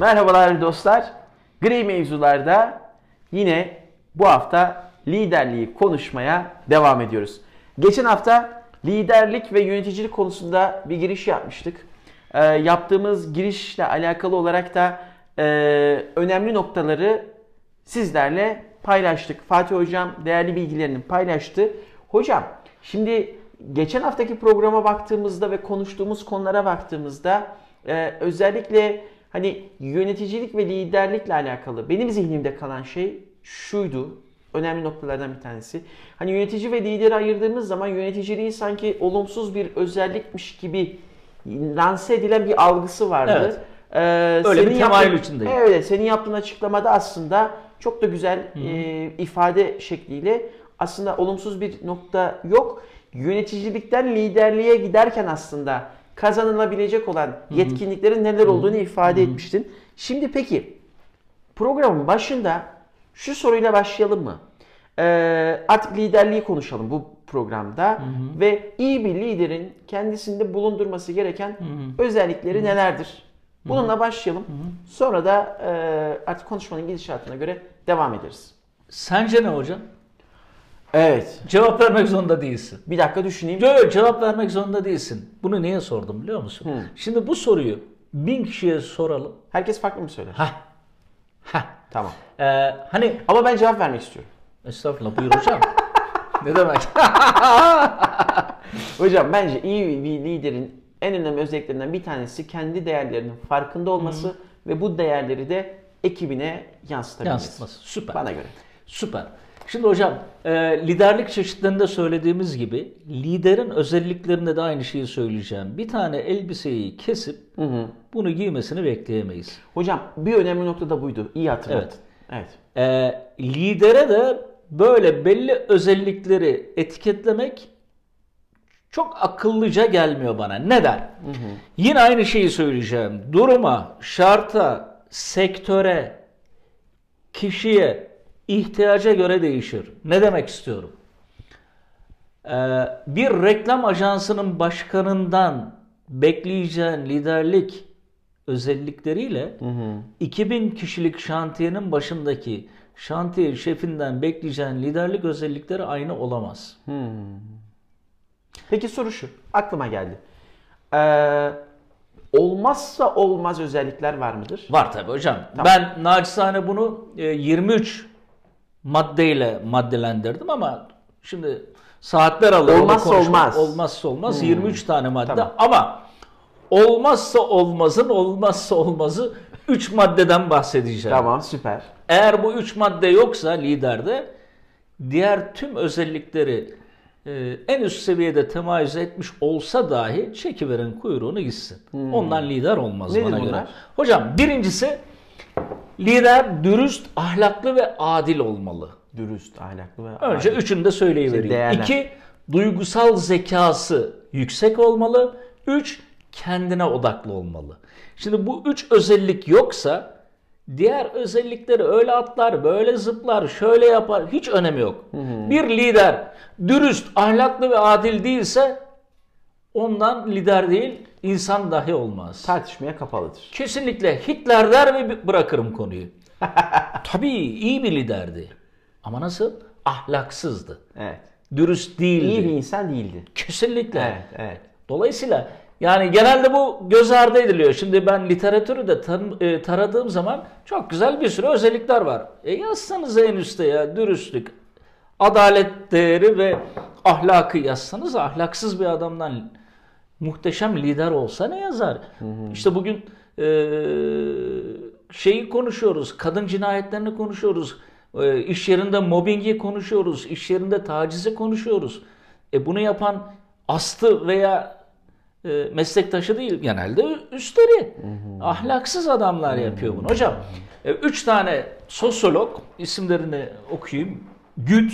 Merhabalar dostlar. Gri mevzularda yine bu hafta liderliği konuşmaya devam ediyoruz. Geçen hafta liderlik ve yöneticilik konusunda bir giriş yapmıştık. Ee, yaptığımız girişle alakalı olarak da e, önemli noktaları sizlerle paylaştık. Fatih Hocam değerli bilgilerini paylaştı. Hocam şimdi geçen haftaki programa baktığımızda ve konuştuğumuz konulara baktığımızda e, özellikle hani yöneticilik ve liderlikle alakalı benim zihnimde kalan şey şuydu. Önemli noktalardan bir tanesi. Hani yönetici ve lideri ayırdığımız zaman yöneticiliği sanki olumsuz bir özellikmiş gibi lanse edilen bir algısı vardı. Evet. Ee, Öyle bir senin temayül yaptığın- içindeyim. Evet, senin yaptığın açıklamada aslında çok da güzel e, ifade şekliyle aslında olumsuz bir nokta yok. Yöneticilikten liderliğe giderken aslında kazanılabilecek olan yetkinliklerin neler olduğunu ifade etmiştin. Şimdi peki programın başında şu soruyla başlayalım mı? Ee, artık liderliği konuşalım bu programda ve iyi bir liderin kendisinde bulundurması gereken özellikleri nelerdir? Bununla başlayalım. Sonra da e, artık konuşmanın gidişatına göre devam ederiz. Sence ne hocam? Evet. Cevap vermek zorunda değilsin. Bir dakika düşüneyim. Yok yok cevap vermek zorunda değilsin. Bunu niye sordum biliyor musun? Hı. Şimdi bu soruyu bin kişiye soralım. Herkes farklı mı söyler? Hah. Hah. Tamam. Ee, hani Ama ben cevap vermek istiyorum. estağfurullah buyur hocam. ne demek? Hocam bence iyi bir liderin en önemli özelliklerinden bir tanesi kendi değerlerinin farkında olması ve bu değerleri de ekibine yansıtabilmesi. Yansıtması. Süper. Bana göre. Süper. Şimdi hocam e, liderlik çeşitlerinde söylediğimiz gibi liderin özelliklerinde de aynı şeyi söyleyeceğim. Bir tane elbiseyi kesip bunu giymesini bekleyemeyiz. Hocam bir önemli nokta da buydu. İyi hatırlattın. Evet. E, lidere de böyle belli özellikleri etiketlemek çok akıllıca gelmiyor bana. Neden? Yine aynı şeyi söyleyeceğim. Duruma, şarta, sektöre, kişiye, ihtiyaca göre değişir. Ne demek istiyorum? Ee, bir reklam ajansının başkanından bekleyeceğin liderlik özellikleriyle 2000 kişilik şantiyenin başındaki şantiye şefinden bekleyeceğin liderlik özellikleri aynı olamaz. Peki soru şu. Aklıma geldi. Ee, olmazsa olmaz özellikler var mıdır? Var tabii hocam. Ben naçizane bunu e, 23 maddeyle maddelendirdim ama şimdi saatler alır. Olmazsa olmaz. Hmm. Olmazsa olmaz 23 tane madde Tamam. ama olmazsa olmazın olmazsa olmazı 3 maddeden bahsedeceğim. Tamam süper. Eğer bu 3 madde yoksa liderde diğer tüm özellikleri e, en üst seviyede temayüz etmiş olsa dahi çekiverin kuyruğunu gitsin. Ondan lider olmaz Nedir bana göre. bunlar? Hocam birincisi lider dürüst, ahlaklı ve adil olmalı. Dürüst, ahlaklı ve Önce adil. üçünü de söyleyivereyim. Değerler. İki, duygusal zekası yüksek olmalı. Üç, kendine odaklı olmalı. Şimdi bu üç özellik yoksa diğer özellikleri öyle atlar, böyle zıplar, şöyle yapar hiç önemi yok. Bir lider dürüst, ahlaklı ve adil değilse ondan lider değil, insan dahi olmaz. tartışmaya kapalıdır. Kesinlikle Hitler der ve bırakırım konuyu. Tabii iyi bir liderdi. Ama nasıl? Ahlaksızdı. Evet. Dürüst değildi. İyi bir insan değildi. Kesinlikle. Evet, evet. Dolayısıyla yani genelde bu göz ardı ediliyor. Şimdi ben literatürü de tan- e, taradığım zaman çok güzel bir sürü özellikler var. E yazsanız en üstte ya dürüstlük, adalet değeri ve ahlakı yazsanız ahlaksız bir adamdan muhteşem lider olsa ne yazar? İşte bugün e, şeyi konuşuyoruz, kadın cinayetlerini konuşuyoruz, e, iş yerinde mobbingi konuşuyoruz, iş yerinde tacizi konuşuyoruz. E bunu yapan astı veya e, meslektaşı değil, genelde üstleri. Ahlaksız adamlar yapıyor bunu. Hocam, e, üç tane sosyolog, isimlerini okuyayım. Güt,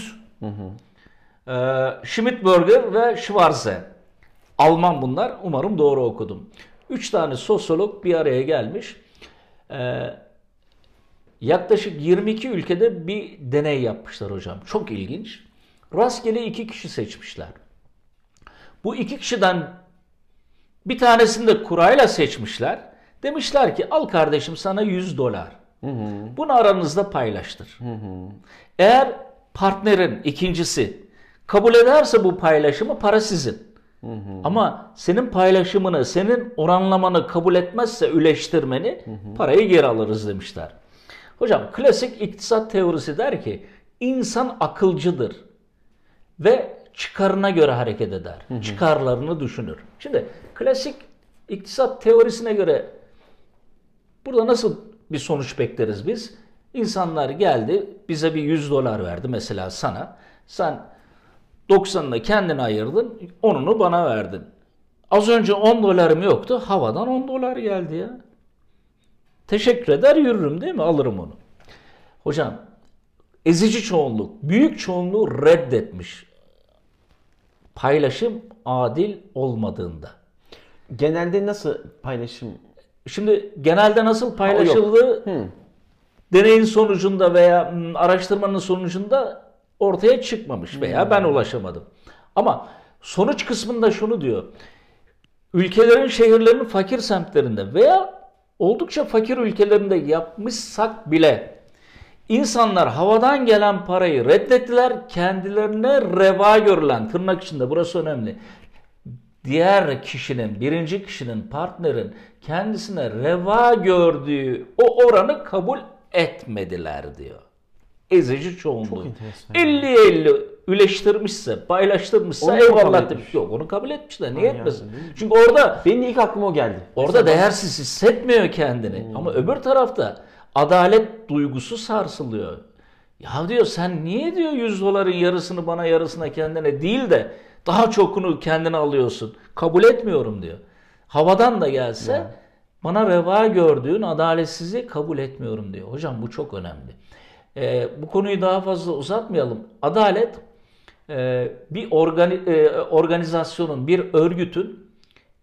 e, Schmidberger ve Schwarze. Alman bunlar. Umarım doğru okudum. Üç tane sosyolog bir araya gelmiş. E, yaklaşık 22 ülkede bir deney yapmışlar hocam. Çok ilginç. Rastgele iki kişi seçmişler. Bu iki kişiden bir tanesini de kurayla seçmişler. Demişler ki al kardeşim sana 100 dolar. Bunu aranızda paylaştır. Eğer partnerin ikincisi kabul ederse bu paylaşımı para sizin. Ama senin paylaşımını, senin oranlamanı kabul etmezse üleştirmeni parayı geri alırız demişler. Hocam klasik iktisat teorisi der ki insan akılcıdır ve çıkarına göre hareket eder. Çıkarlarını düşünür. Şimdi klasik iktisat teorisine göre burada nasıl bir sonuç bekleriz biz? İnsanlar geldi bize bir 100 dolar verdi mesela sana. Sen 90'ını kendine ayırdın, 10'unu bana verdin. Az önce 10 dolarım yoktu, havadan 10 dolar geldi ya. Teşekkür eder yürürüm değil mi? Alırım onu. Hocam ezici çoğunluk, büyük çoğunluğu reddetmiş. Paylaşım adil olmadığında. Genelde nasıl paylaşım? Şimdi genelde nasıl paylaşıldığı Hı. deneyin sonucunda veya mm, araştırmanın sonucunda ortaya çıkmamış veya ben ulaşamadım. Ama sonuç kısmında şunu diyor. Ülkelerin, şehirlerin fakir semtlerinde veya oldukça fakir ülkelerinde yapmışsak bile insanlar havadan gelen parayı reddettiler. Kendilerine reva görülen, tırnak içinde burası önemli. Diğer kişinin, birinci kişinin, partnerin kendisine reva gördüğü o oranı kabul etmediler diyor. Ezici çoğunluğu. Çok enteresan. 50-50 üleştirmişse, paylaştırmışsa Onu eyvallah demiş. Yok onu kabul etmişler. Niye Yani, etmesin? mi? Çünkü orada Benim ilk aklıma o geldi. Orada Mesela değersiz hissetmiyor kendini. Ama öbür tarafta adalet duygusu sarsılıyor. Ya diyor sen niye diyor 100 doların yarısını bana yarısına kendine değil de daha çokunu kendine alıyorsun. Kabul etmiyorum diyor. Havadan da gelse bana reva gördüğün adaletsizliği kabul etmiyorum diyor. Hocam bu çok önemli. Ee, bu konuyu daha fazla uzatmayalım. Adalet e, bir organi- e, organizasyonun, bir örgütün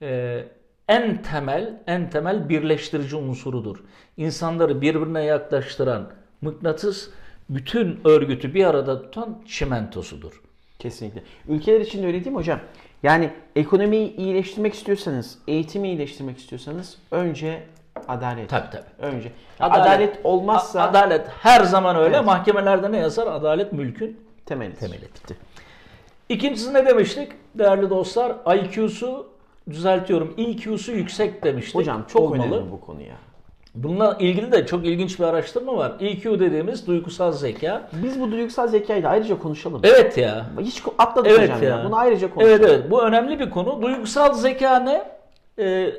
e, en temel, en temel birleştirici unsurudur. İnsanları birbirine yaklaştıran mıknatıs, bütün örgütü bir arada tutan çimentosudur. Kesinlikle. Ülkeler için de öyle değil mi hocam? Yani ekonomiyi iyileştirmek istiyorsanız, eğitimi iyileştirmek istiyorsanız önce adalet. Tabii tabii. Önce. Adalet, olmazsa A- adalet her zaman öyle. Evet. Mahkemelerde ne yazar? Adalet mülkün temeli. temeli. İkincisi ne demiştik değerli dostlar? IQ'su düzeltiyorum. EQ'su yüksek demiştik. Hocam çok Olmalı. önemli bu konu ya. Bununla ilgili de çok ilginç bir araştırma var. EQ dediğimiz duygusal zeka. Biz bu duygusal zekayı da ayrıca konuşalım. Evet ya. Hiç atladık Evet hocam ya. ya. Bunu ayrıca konuşalım. Evet evet. Bu önemli bir konu. Duygusal zeka ne? Ee,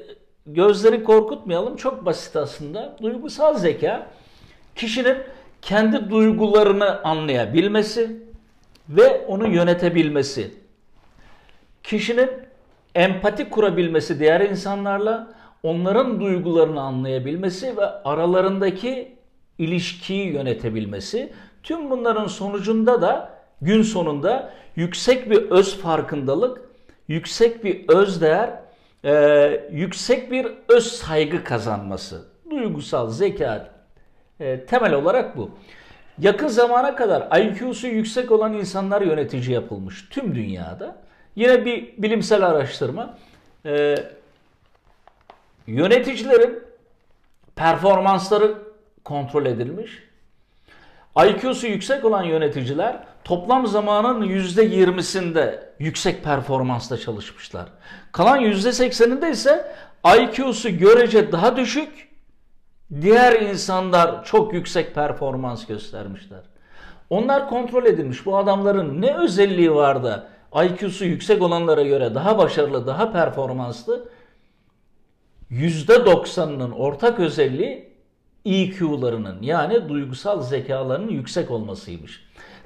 gözleri korkutmayalım. Çok basit aslında. Duygusal zeka kişinin kendi duygularını anlayabilmesi ve onu yönetebilmesi. Kişinin empati kurabilmesi diğer insanlarla, onların duygularını anlayabilmesi ve aralarındaki ilişkiyi yönetebilmesi. Tüm bunların sonucunda da gün sonunda yüksek bir öz farkındalık, yüksek bir öz değer, e, yüksek bir öz saygı kazanması. Duygusal zeka e, temel olarak bu. Yakın zamana kadar IQ'su yüksek olan insanlar yönetici yapılmış tüm dünyada. Yine bir bilimsel araştırma. E, yöneticilerin performansları kontrol edilmiş. IQ'su yüksek olan yöneticiler toplam zamanın %20'sinde yüksek performansla çalışmışlar. Kalan %80'inde ise IQ'su görece daha düşük, diğer insanlar çok yüksek performans göstermişler. Onlar kontrol edilmiş. Bu adamların ne özelliği var da IQ'su yüksek olanlara göre daha başarılı, daha performanslı? %90'ının ortak özelliği EQ'larının yani duygusal zekalarının yüksek olmasıymış.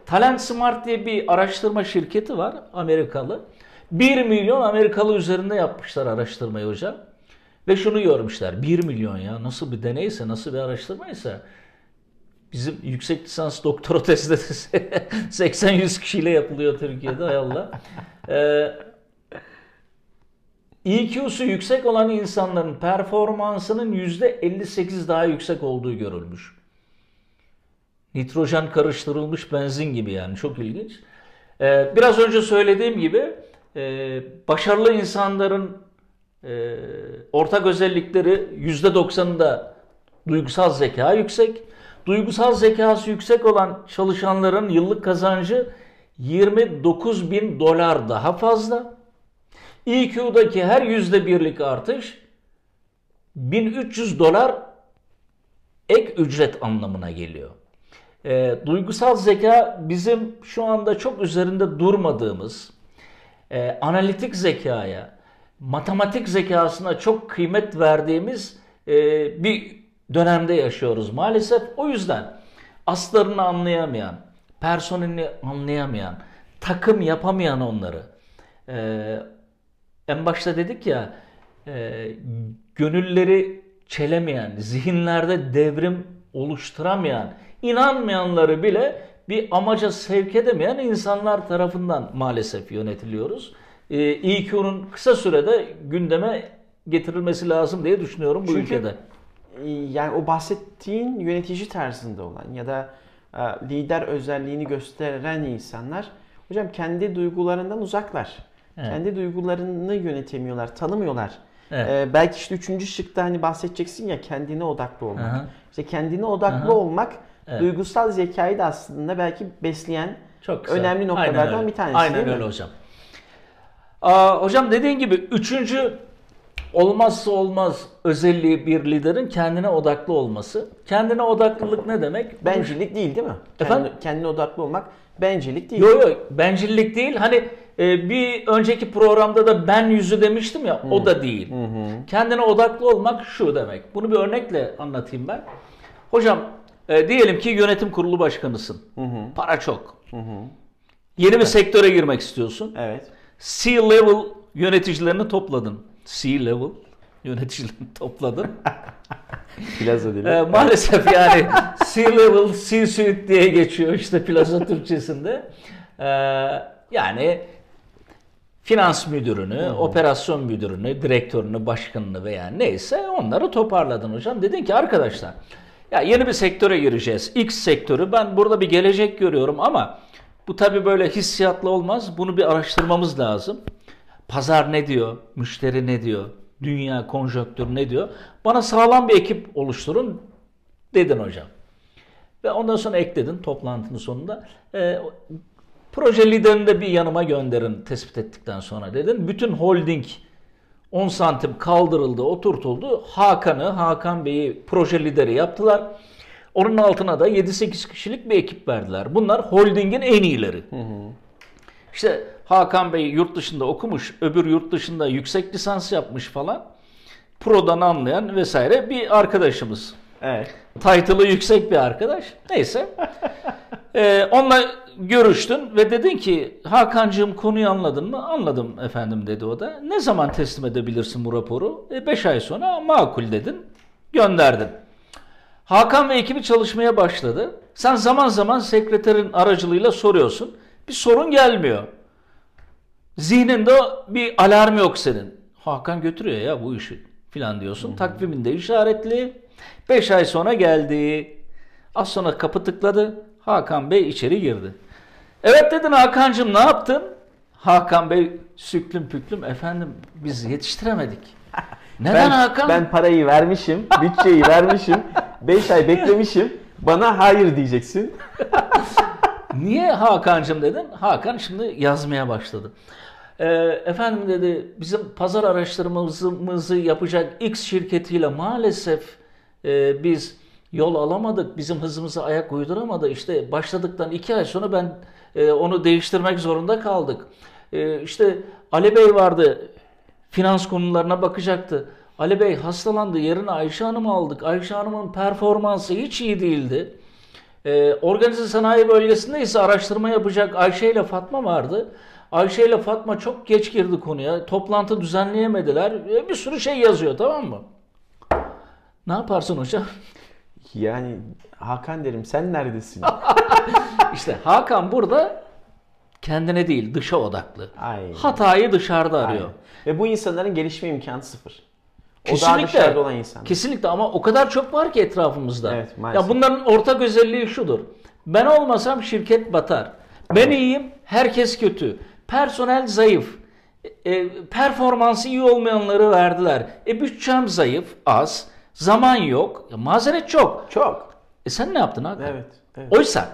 Talent Smart diye bir araştırma şirketi var Amerikalı. 1 milyon Amerikalı üzerinde yapmışlar araştırmayı hocam. Ve şunu görmüşler. 1 milyon ya nasıl bir deneyse nasıl bir araştırmaysa bizim yüksek lisans doktora tezde 80-100 kişiyle yapılıyor Türkiye'de hay Allah. Ee, EQ'su yüksek olan insanların performansının %58 daha yüksek olduğu görülmüş. Nitrojen karıştırılmış benzin gibi yani çok ilginç. Ee, biraz önce söylediğim gibi e, başarılı insanların Ee, ortak özellikleri %90'ında duygusal zeka yüksek. Duygusal zekası yüksek olan çalışanların yıllık kazancı 29 bin dolar daha fazla. EQ'daki her yüzde birlik artış 1300 dolar ek ücret anlamına geliyor. E, duygusal zeka bizim şu anda çok üzerinde durmadığımız, e, analitik zekaya, matematik zekasına çok kıymet verdiğimiz e, bir dönemde yaşıyoruz maalesef. O yüzden aslarını anlayamayan, personelini anlayamayan, takım yapamayan onları. E, en başta dedik ya, e, gönülleri çelemeyen, zihinlerde devrim oluşturamayan, inanmayanları bile bir amaca sevk edemeyen insanlar tarafından maalesef yönetiliyoruz. Ee, EQ'nun kısa sürede gündeme getirilmesi lazım diye düşünüyorum bu Çünkü- ülkede. Ee, Yani o bahsettiğin yönetici tarzında olan ya da e, lider özelliğini gösteren insanlar hocam kendi duygularından uzaklar. Evet. Kendi duygularını yönetemiyorlar, tanımıyorlar. Evet. Ee, belki işte üçüncü şıkta hani bahsedeceksin ya kendine odaklı olmak. Aha. İşte kendine odaklı Aha. olmak Evet. duygusal zekayı da aslında belki besleyen Çok güzel. önemli Aynen noktalardan öyle. bir tanesi Aynen değil mi? öyle hocam. Aa, hocam dediğin gibi üçüncü olmazsa olmaz özelliği bir liderin kendine odaklı olması. Kendine odaklılık ne demek? Bencillik değil değil mi? Efendim? Kendi, kendine odaklı olmak bencillik değil. Yok yok bencillik değil. Hani e, bir önceki programda da ben yüzü demiştim ya o da değil. Kendine odaklı olmak şu demek. Bunu bir örnekle anlatayım ben. Hocam e, diyelim ki yönetim kurulu başkanısın. Para çok. Yeni bir sektöre girmek istiyorsun. Evet. C-level yöneticilerini topladın. C-level yöneticilerini topladın. Plaza dili. Ee, maalesef yani C-level, C-suite diye geçiyor işte plaza Türkçesinde. Ee, yani finans müdürünü, operasyon müdürünü, direktörünü, başkanını veya neyse onları toparladın hocam. Dedin ki arkadaşlar ya yeni bir sektöre gireceğiz. X sektörü ben burada bir gelecek görüyorum ama bu tabii böyle hissiyatla olmaz. Bunu bir araştırmamız lazım. Pazar ne diyor? Müşteri ne diyor? Dünya konjonktürü ne diyor? Bana sağlam bir ekip oluşturun dedin hocam. Ve ondan sonra ekledin toplantının sonunda. E, proje liderini de bir yanıma gönderin tespit ettikten sonra dedin. Bütün holding 10 santim kaldırıldı, oturtuldu. Hakan'ı, Hakan Bey'i proje lideri yaptılar. Onun altına da 7-8 kişilik bir ekip verdiler. Bunlar holdingin en iyileri. İşte Hakan Bey yurt dışında okumuş, öbür yurt dışında yüksek lisans yapmış falan. Pro'dan anlayan vesaire bir arkadaşımız. Evet. Title'ı yüksek bir arkadaş. Neyse. Ee, onunla görüştün ve dedin ki Hakan'cığım konuyu anladın mı? Anladım efendim dedi o da. Ne zaman teslim edebilirsin bu raporu? 5 ay sonra makul dedin. Gönderdin. Hakan ve ekibi çalışmaya başladı. Sen zaman zaman sekreterin aracılığıyla soruyorsun. Bir sorun gelmiyor. Zihninde bir alarm yok senin. Hakan götürüyor ya bu işi filan diyorsun. Takviminde işaretli. 5 ay sonra geldi. Az sonra kapı tıkladı. Hakan Bey içeri girdi. Evet dedin Hakan'cığım ne yaptın? Hakan Bey süklüm püklüm efendim biz yetiştiremedik. Neden ben, Hakan? Ben parayı vermişim, bütçeyi vermişim, 5 ay beklemişim. Bana hayır diyeceksin. Niye Hakan'cığım dedin? Hakan şimdi yazmaya başladı. Ee, efendim dedi bizim pazar araştırmamızı yapacak X şirketiyle maalesef e, biz yol alamadık. Bizim hızımıza ayak uyduramadı. İşte başladıktan iki ay sonra ben e, onu değiştirmek zorunda kaldık. E, işte Ali Bey vardı finans konularına bakacaktı. Ali Bey hastalandı yerine Ayşe Hanım'ı aldık. Ayşe Hanım'ın performansı hiç iyi değildi. Ee, organize sanayi bölgesinde ise araştırma yapacak Ayşe ile Fatma vardı. Ayşe ile Fatma çok geç girdi konuya. Toplantı düzenleyemediler. Bir sürü şey yazıyor tamam mı? Ne yaparsın hocam? Yani Hakan derim sen neredesin? İşte Hakan burada kendine değil dışa odaklı. Aynen. Hatayı dışarıda arıyor. Aynen. Ve bu insanların gelişme imkanı sıfır. O daha Kesinlikle. dışarıda olan insan. Kesinlikle ama o kadar çok var ki etrafımızda. Evet, maalesef. ya bunların ortak özelliği şudur. Ben olmasam şirket batar. Ben iyiyim, herkes kötü. Personel zayıf. E, performansı iyi olmayanları verdiler. E bütçem zayıf, az, zaman yok, mazeret çok. Çok. E sen ne yaptın Hakan? Evet. evet. Oysa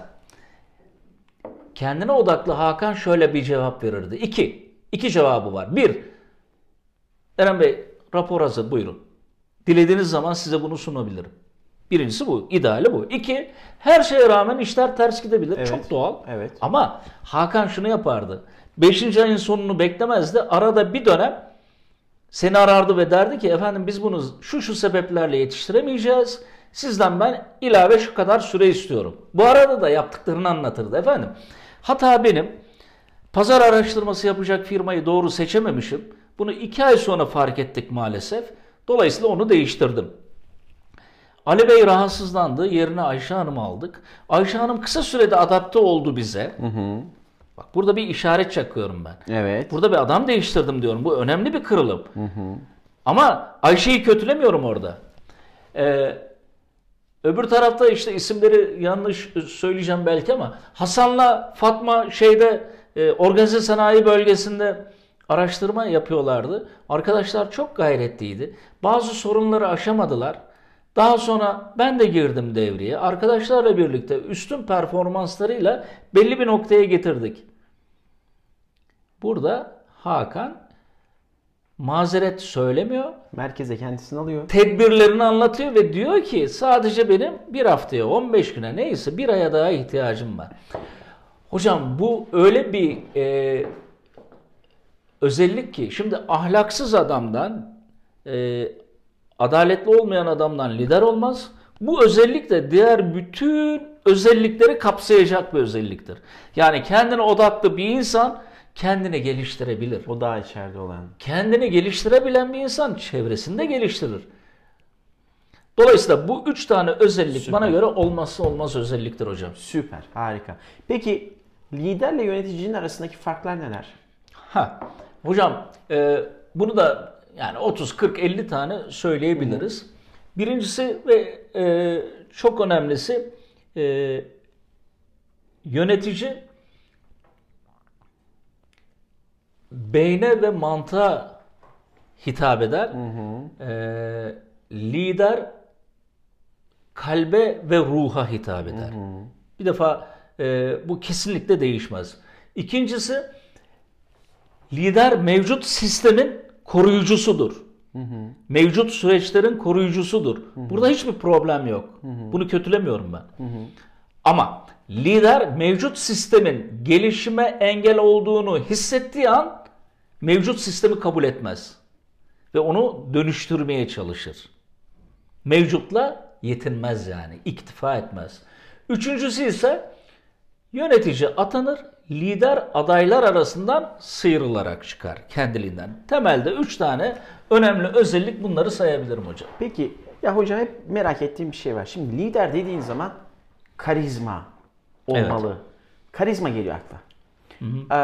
kendine odaklı Hakan şöyle bir cevap verirdi. İki. İki cevabı var. Bir. Eren Bey rapor hazır buyurun. Dilediğiniz zaman size bunu sunabilirim. Birincisi bu. ideali bu. İki. Her şeye rağmen işler ters gidebilir. Evet. Çok doğal. Evet. Ama Hakan şunu yapardı. Beşinci ayın sonunu beklemezdi. Arada bir dönem seni arardı ve derdi ki efendim biz bunu şu şu sebeplerle yetiştiremeyeceğiz. Sizden ben ilave şu kadar süre istiyorum. Bu arada da yaptıklarını anlatırdı efendim. Hata benim. Pazar araştırması yapacak firmayı doğru seçememişim. Bunu iki ay sonra fark ettik maalesef. Dolayısıyla onu değiştirdim. Ali Bey rahatsızlandı. Yerine Ayşe Hanım'ı aldık. Ayşe Hanım kısa sürede adapte oldu bize. Bak burada bir işaret çakıyorum ben. Evet. Burada bir adam değiştirdim diyorum. Bu önemli bir kırılım. Ama Ayşe'yi kötülemiyorum orada. Ee, öbür tarafta işte isimleri yanlış söyleyeceğim belki ama Hasan'la Fatma şeyde e, organize sanayi bölgesinde araştırma yapıyorlardı. Arkadaşlar çok gayretliydi. Bazı sorunları aşamadılar. Daha sonra ben de girdim devreye. Arkadaşlarla birlikte üstün performanslarıyla belli bir noktaya getirdik. Burada Hakan mazeret söylemiyor. Merkeze kendisini alıyor. Tedbirlerini anlatıyor ve diyor ki sadece benim bir haftaya 15 güne neyse bir aya daha ihtiyacım var. Hocam bu öyle bir e, özellik ki şimdi ahlaksız adamdan e, adaletli olmayan adamdan lider olmaz. Bu özellik de diğer bütün özellikleri kapsayacak bir özelliktir. Yani kendine odaklı bir insan kendini geliştirebilir. O daha içeride olan. Kendini geliştirebilen bir insan çevresini de geliştirir. Dolayısıyla bu üç tane özellik Süper. bana göre olmazsa olmaz özelliktir hocam. Süper. Harika. Peki liderle yöneticinin arasındaki farklar neler? Ha, hocam e, bunu da yani 30, 40, 50 tane söyleyebiliriz. Birincisi ve e, çok önemlisi e, yönetici beyne ve mantığa hitap eder. E, lider kalbe ve ruha hitap eder. Bir defa e, bu kesinlikle değişmez. İkincisi lider mevcut sistemin koruyucusudur. Mevcut süreçlerin koruyucusudur. Burada hiçbir problem yok. Bunu kötülemiyorum ben. Ama lider mevcut sistemin gelişime engel olduğunu hissettiği an mevcut sistemi kabul etmez. Ve onu dönüştürmeye çalışır. Mevcutla yetinmez yani. iktifa etmez. Üçüncüsü ise yönetici atanır, lider adaylar arasından sıyrılarak çıkar kendiliğinden. Temelde üç tane önemli özellik bunları sayabilirim hocam. Peki ya hocam hep merak ettiğim bir şey var. Şimdi lider dediğin zaman karizma olmalı. Karizma geliyor akla. Ee,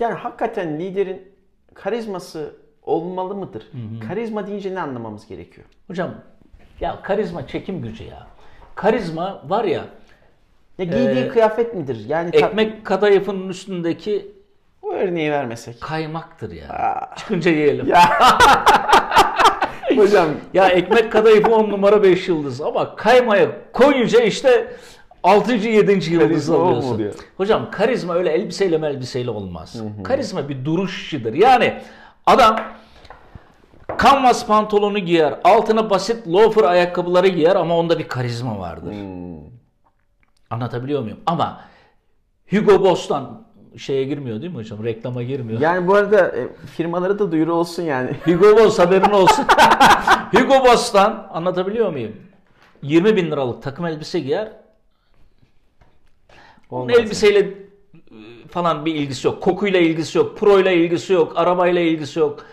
yani hakikaten liderin karizması olmalı mıdır? Karizma deyince ne anlamamız gerekiyor? Hocam ya karizma çekim gücü ya. Karizma var ya Ya giydiği Ee, kıyafet midir? Yani ekmek kadayıfının üstündeki o örneği vermesek. kaymaktır ya. Çıkınca yiyelim. Ya. hocam Ya ekmek kadayıfı 10 numara 5 yıldız ama kaymaya koyunca işte 6. 7. yıldız alıyorsun. Hocam karizma öyle elbiseyle elbiseyle olmaz. Karizma bir duruş işidir. Yani adam kanvas pantolonu giyer, altına basit loafer ayakkabıları giyer ama onda bir karizma vardır. Anlatabiliyor muyum? Ama Hugo Boss'tan şeye girmiyor değil mi hocam? Reklama girmiyor. yani bu arada e, firmalara da duyuru olsun yani. Hugo Boss haberin olsun. Hugo Boss'tan anlatabiliyor muyum? 20 bin liralık takım elbise giyer. Onun Olmaz elbiseyle e, falan bir ilgisi yok. Kokuyla ilgisi yok. Proyla ilgisi yok. Arabayla ilgisi yok.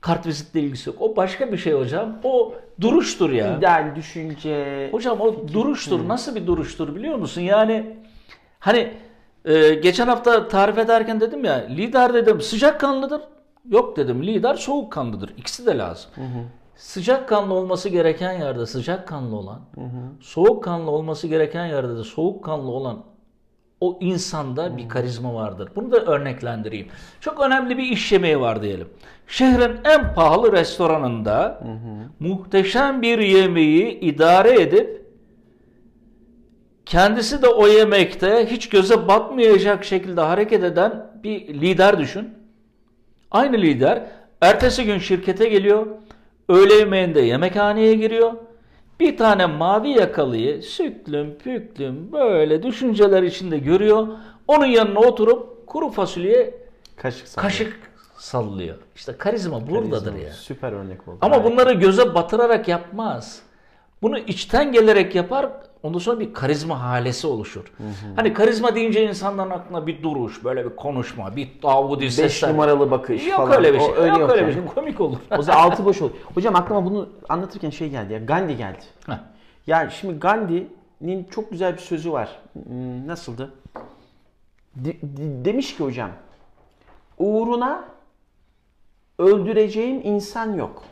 Kartvizitle ilgisi yok. O başka bir şey hocam. O duruştur ya. İdeal düşünce. Hocam o duruştur. Nasıl bir duruştur biliyor musun? Yani hani e, geçen hafta tarif ederken dedim ya lider dedim sıcakkanlıdır. Yok dedim lider soğukkanlıdır. İkisi de lazım. Sıcakkanlı olması gereken yerde sıcakkanlı olan, soğukkanlı olması gereken yerde de soğukkanlı olan o insanda bir karizma vardır. Bunu da örneklendireyim. Çok önemli bir iş yemeği var diyelim. Şehrin en pahalı restoranında muhteşem bir yemeği idare edip kendisi de o yemekte hiç göze batmayacak şekilde hareket eden bir lider düşün. Aynı lider ertesi gün şirkete geliyor. Öğle yemeğinde yemekhaneye giriyor. Bir tane mavi yakalıyı süklüm püklüm böyle düşünceler içinde görüyor. Onun yanına oturup kuru fasulye Kaşık kaşık sallıyor. İşte karizma buradadır Karizma. ya. Süper örnek oldu. Ama bunları göze batırarak yapmaz. Bunu içten gelerek yapar. Ondan sonra bir karizma halesi oluşur. Hani karizma deyince insanların aklına bir duruş, böyle bir konuşma, bir davudi 5 sesler. numaralı bakış Yok falan. öyle bir O şey. öyle yok, yok öyle yani. bir şey. Komik olur. O zaman altı boş oldu. Hocam aklıma bunu anlatırken şey geldi ya. Gandhi geldi. Heh. Yani şimdi Gandhi'nin çok güzel bir sözü var. Hmm, Nasıldı? De- de- demiş ki hocam. Uğruna öldüreceğim insan yok.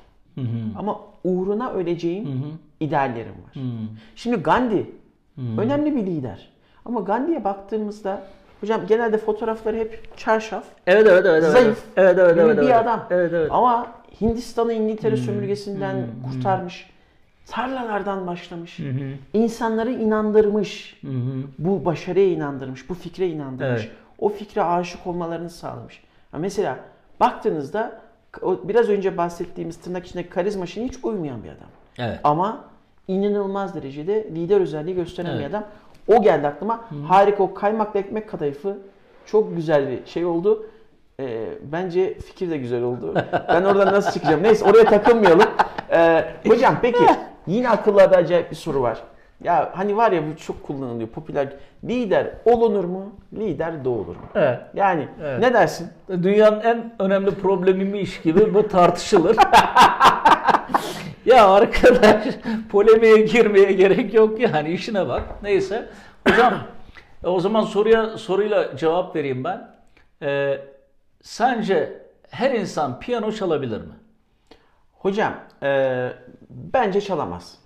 Ama uğruna öleceğim ideallerim var. Şimdi Gandhi önemli bir lider. Ama Gandhi'ye baktığımızda hocam genelde fotoğrafları hep çarşaf, Evet evet evet. zayıf Evet evet evet. bir evet. adam. Evet evet. Ama Hindistan'ı İngiltere sömürgesinden kurtarmış. Tarlalardan başlamış. İnsanları inandırmış. Bu başarıya inandırmış. Bu fikre inandırmış. Evet. O fikre aşık olmalarını sağlamış. Ha mesela baktığınızda o biraz önce bahsettiğimiz tırnak içindeki karizma şeyine hiç uymayan bir adam. Evet. Ama inanılmaz derecede lider özelliği gösteren Evet. bir adam. O geldi aklıma. Harika o kaymaklı ekmek kadayıfı çok güzel bir şey oldu. Ee, bence fikir de güzel oldu. Ben oradan nasıl çıkacağım? Neyse oraya takılmayalım. Ee, hocam peki yine akıllarda acayip bir soru var. Ya hani var ya bu çok kullanılıyor popüler. Lider olunur mu? Lider doğulur mu? Evet. Yani Evet. ne dersin? Dünyanın en önemli problemiymiş gibi bu tartışılır. ya arkadaş polemiğe girmeye gerek yok yani işine bak. Neyse. Hocam e, o zaman soruya soruyla cevap vereyim ben. Ee, sence her insan piyano çalabilir mi? Hocam e, bence çalamaz.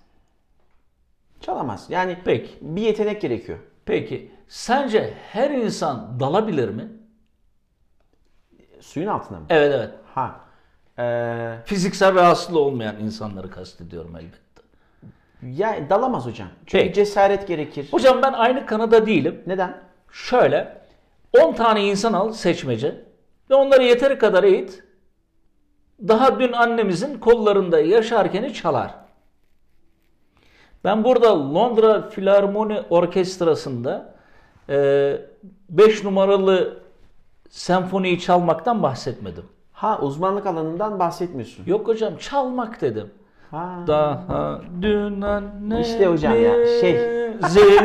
Çalamaz. Yani Peki. bir yetenek gerekiyor. Peki sence her insan dalabilir mi? Suyun altına mı? Evet evet. Ha. Ee, Fiziksel rahatsızlığı olmayan insanları kastediyorum elbette. ya dalamaz hocam. Çünkü Peki. cesaret gerekir. Hocam ben aynı kanıda değilim. Neden? Şöyle 10 tane insan al seçmece ve onları yeteri kadar eğit. Daha dün annemizin kollarında yaşarken çalar. Ben burada Londra Filarmoni Orkestrası'nda 5 numaralı senfoniyi çalmaktan bahsetmedim. Ha uzmanlık alanından bahsetmiyorsun. Yok hocam çalmak dedim. Ha. Daha dün anne İşte hocam ya, şey.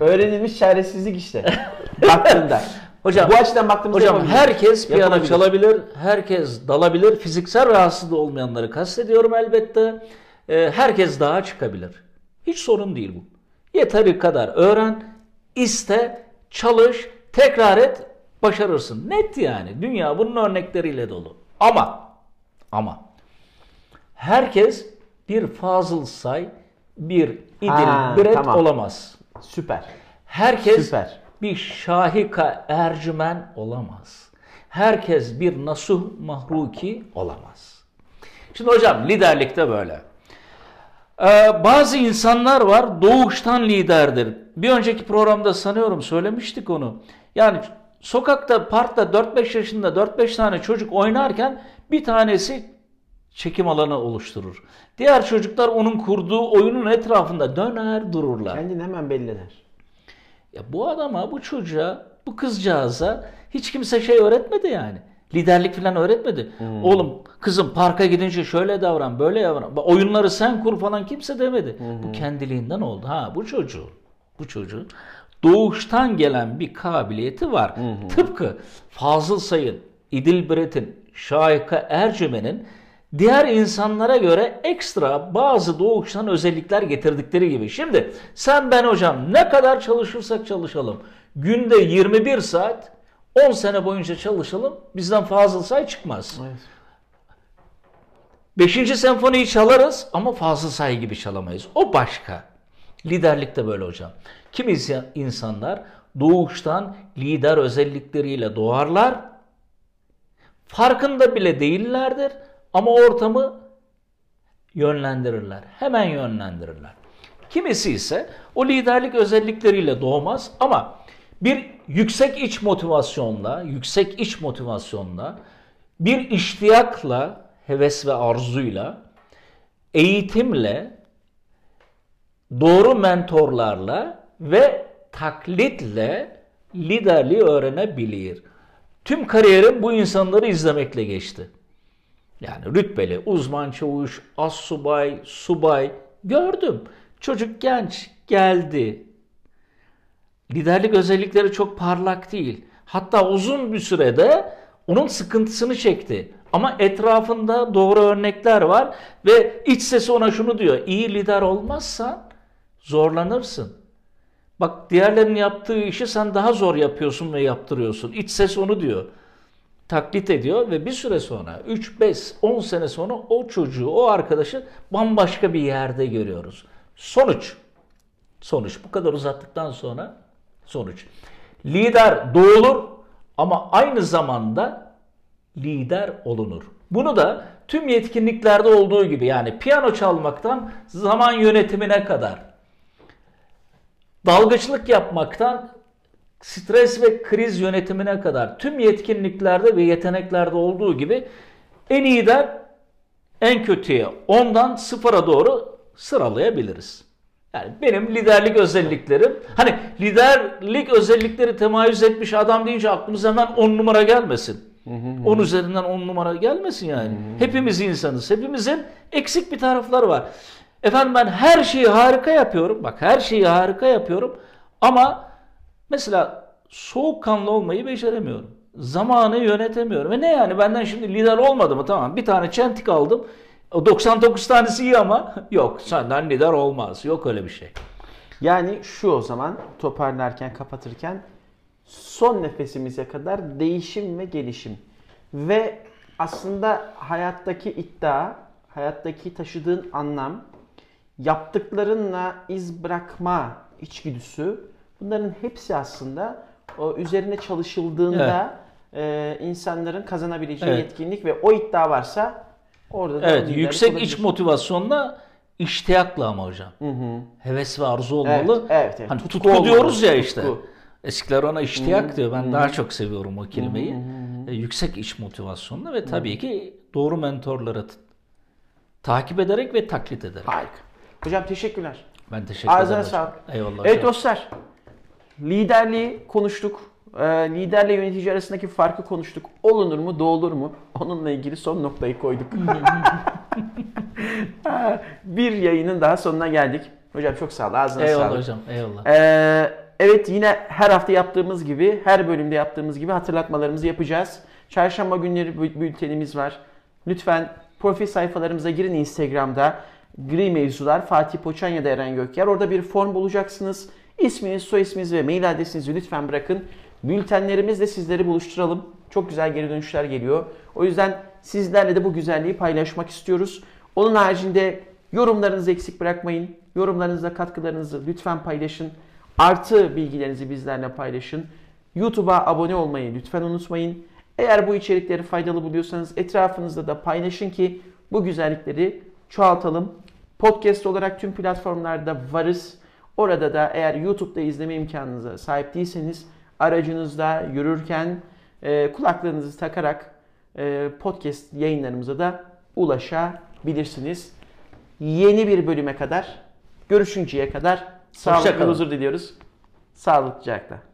Öğrenilmiş çaresizlik işte. Baktığında. Hocam, Bu açıdan baktığımızda Hocam herkes piyano çalabilir, herkes dalabilir. Fiziksel rahatsızlığı olmayanları kastediyorum elbette. Ee, herkes dağa çıkabilir. Hiç sorun değil bu. Yeteri kadar öğren, iste, çalış, tekrar et, başarırsın. Net yani. Dünya bunun örnekleriyle dolu. Ama, ama herkes bir Fazıl Say, bir İdil Ha, Biret tamam. olamaz. Süper. Herkes Süper. bir Şahika Ercümen olamaz. Herkes bir Nasuh Mahruki olamaz. Şimdi hocam liderlikte böyle. Ee, bazı insanlar var doğuştan liderdir. Bir önceki programda sanıyorum söylemiştik onu. Yani sokakta, parkta 4-5 yaşında 4-5 tane çocuk oynarken bir tanesi çekim alanı oluşturur. Diğer çocuklar onun kurduğu oyunun etrafında döner dururlar. Kendini hemen belli eder. Ya bu adama, bu çocuğa, bu kızcağıza hiç kimse şey öğretmedi yani. Liderlik falan öğretmedi. Oğlum kızım parka gidince şöyle davran, böyle davran. Oyunları sen kur falan kimse demedi. Bu kendiliğinden oldu. Ha bu çocuğu, bu çocuğun doğuştan gelen bir kabiliyeti var. Tıpkı Fazıl Say'ın, İdil Biret'in, Şahika Ercümen'in diğer insanlara göre ekstra bazı doğuştan özellikler getirdikleri gibi. Şimdi sen ben hocam ne kadar çalışırsak çalışalım. Günde 21 saat 10 sene boyunca çalışalım. Bizden Fazıl Say çıkmaz. Evet. Beşinci senfoniyi çalarız ama Fazıl Say gibi çalamayız. O başka. Liderlik de böyle hocam. Kim insan- insanlar doğuştan lider özellikleriyle doğarlar. Farkında bile değillerdir ama ortamı yönlendirirler. Hemen yönlendirirler. Kimisi ise o liderlik özellikleriyle doğmaz ama bir yüksek iç motivasyonla, yüksek iç motivasyonla, bir iştiyakla, heves ve arzuyla, eğitimle, doğru mentorlarla ve taklitle liderliği öğrenebilir. Tüm kariyerim bu insanları izlemekle geçti. Yani rütbeli, uzman çavuş, as subay, subay gördüm. Çocuk genç geldi. Liderlik özellikleri çok parlak değil. Hatta uzun bir sürede onun sıkıntısını çekti. Ama etrafında doğru örnekler var ve iç sesi ona şunu diyor. İyi lider olmazsan zorlanırsın. Bak diğerlerinin yaptığı işi sen daha zor yapıyorsun ve yaptırıyorsun. İç ses onu diyor. Taklit ediyor ve bir süre sonra 3, 5, 10 sene sonra o çocuğu, o arkadaşı bambaşka bir yerde görüyoruz. Sonuç. Sonuç. Bu kadar uzattıktan sonra sonuç. Lider doğulur ama aynı zamanda lider olunur. Bunu da tüm yetkinliklerde olduğu gibi yani piyano çalmaktan zaman yönetimine kadar dalgıçlık yapmaktan stres ve kriz yönetimine kadar tüm yetkinliklerde ve yeteneklerde olduğu gibi en iyiden en kötüye ondan sıfıra doğru sıralayabiliriz. Yani benim liderlik özelliklerim hani liderlik özellikleri temayüz etmiş adam deyince aklımıza hemen 10 numara gelmesin. 10 üzerinden 10 numara gelmesin yani. Hepimiz insanız. Hepimizin eksik bir tarafları var. Efendim ben her şeyi harika yapıyorum. Bak her şeyi harika yapıyorum. Ama mesela soğukkanlı olmayı beceremiyorum. Zamanı yönetemiyorum. E ne yani benden şimdi lider olmadı mı? Tamam bir tane çentik aldım. O 99 tanesi iyi ama yok senden lider olmaz. Yok öyle bir şey. Yani şu o zaman toparlarken kapatırken son nefesimize kadar değişim ve gelişim. Ve aslında hayattaki iddia, hayattaki taşıdığın anlam, yaptıklarınla iz bırakma içgüdüsü bunların hepsi aslında o üzerine çalışıldığında e, insanların kazanabileceği Evet. yetkinlik ve o iddia varsa orada da Evet yüksek olabilir. iç motivasyonla iştiyakla ama hocam. Heves ve arzu olmalı. evet, evet. Hani Tutku tutku, diyoruz ya tutku. işte. Eskiler ona iştiyak diyor. Ben daha çok seviyorum o kelimeyi. E, yüksek iç motivasyonla ve tabii ki doğru mentorları takip ederek ve taklit ederek. Harika. Hocam teşekkürler. Ben teşekkür Ağzına ederim. hocam. sağlık. Eyvallah Evet hocam. dostlar. Liderliği konuştuk. Ee, liderle yönetici arasındaki farkı konuştuk. Olunur mu, doğulur mu? Onunla ilgili son noktayı koyduk. Bir yayının daha sonuna geldik. Hocam çok sağ ol. Ağzına Eyvallah sağlık. hocam. Eyvallah. Ee, evet yine her hafta yaptığımız gibi, her bölümde yaptığımız gibi hatırlatmalarımızı yapacağız. Çarşamba günleri bü- bültenimiz var. Lütfen profil sayfalarımıza girin Instagram'da. Gri mevzular Fatih Poçan ya da Eren Gökyer. Orada bir form bulacaksınız. İsminiz, soy isminiz ve mail adresinizi lütfen bırakın. Bültenlerimizle sizleri buluşturalım. Çok güzel geri dönüşler geliyor. O yüzden sizlerle de bu güzelliği paylaşmak istiyoruz. Onun haricinde yorumlarınızı eksik bırakmayın. Yorumlarınızla katkılarınızı lütfen paylaşın. Artı bilgilerinizi bizlerle paylaşın. YouTube'a abone olmayı lütfen unutmayın. Eğer bu içerikleri faydalı buluyorsanız etrafınızda da paylaşın ki bu güzellikleri çoğaltalım. Podcast olarak tüm platformlarda varız. Orada da eğer YouTube'da izleme imkanınıza sahip değilseniz aracınızda yürürken e, kulaklarınızı takarak e, podcast yayınlarımıza da ulaşabilirsiniz. Yeni bir bölüme kadar görüşünceye kadar sağlık ve kalın. huzur diliyoruz. Sağlıcakla.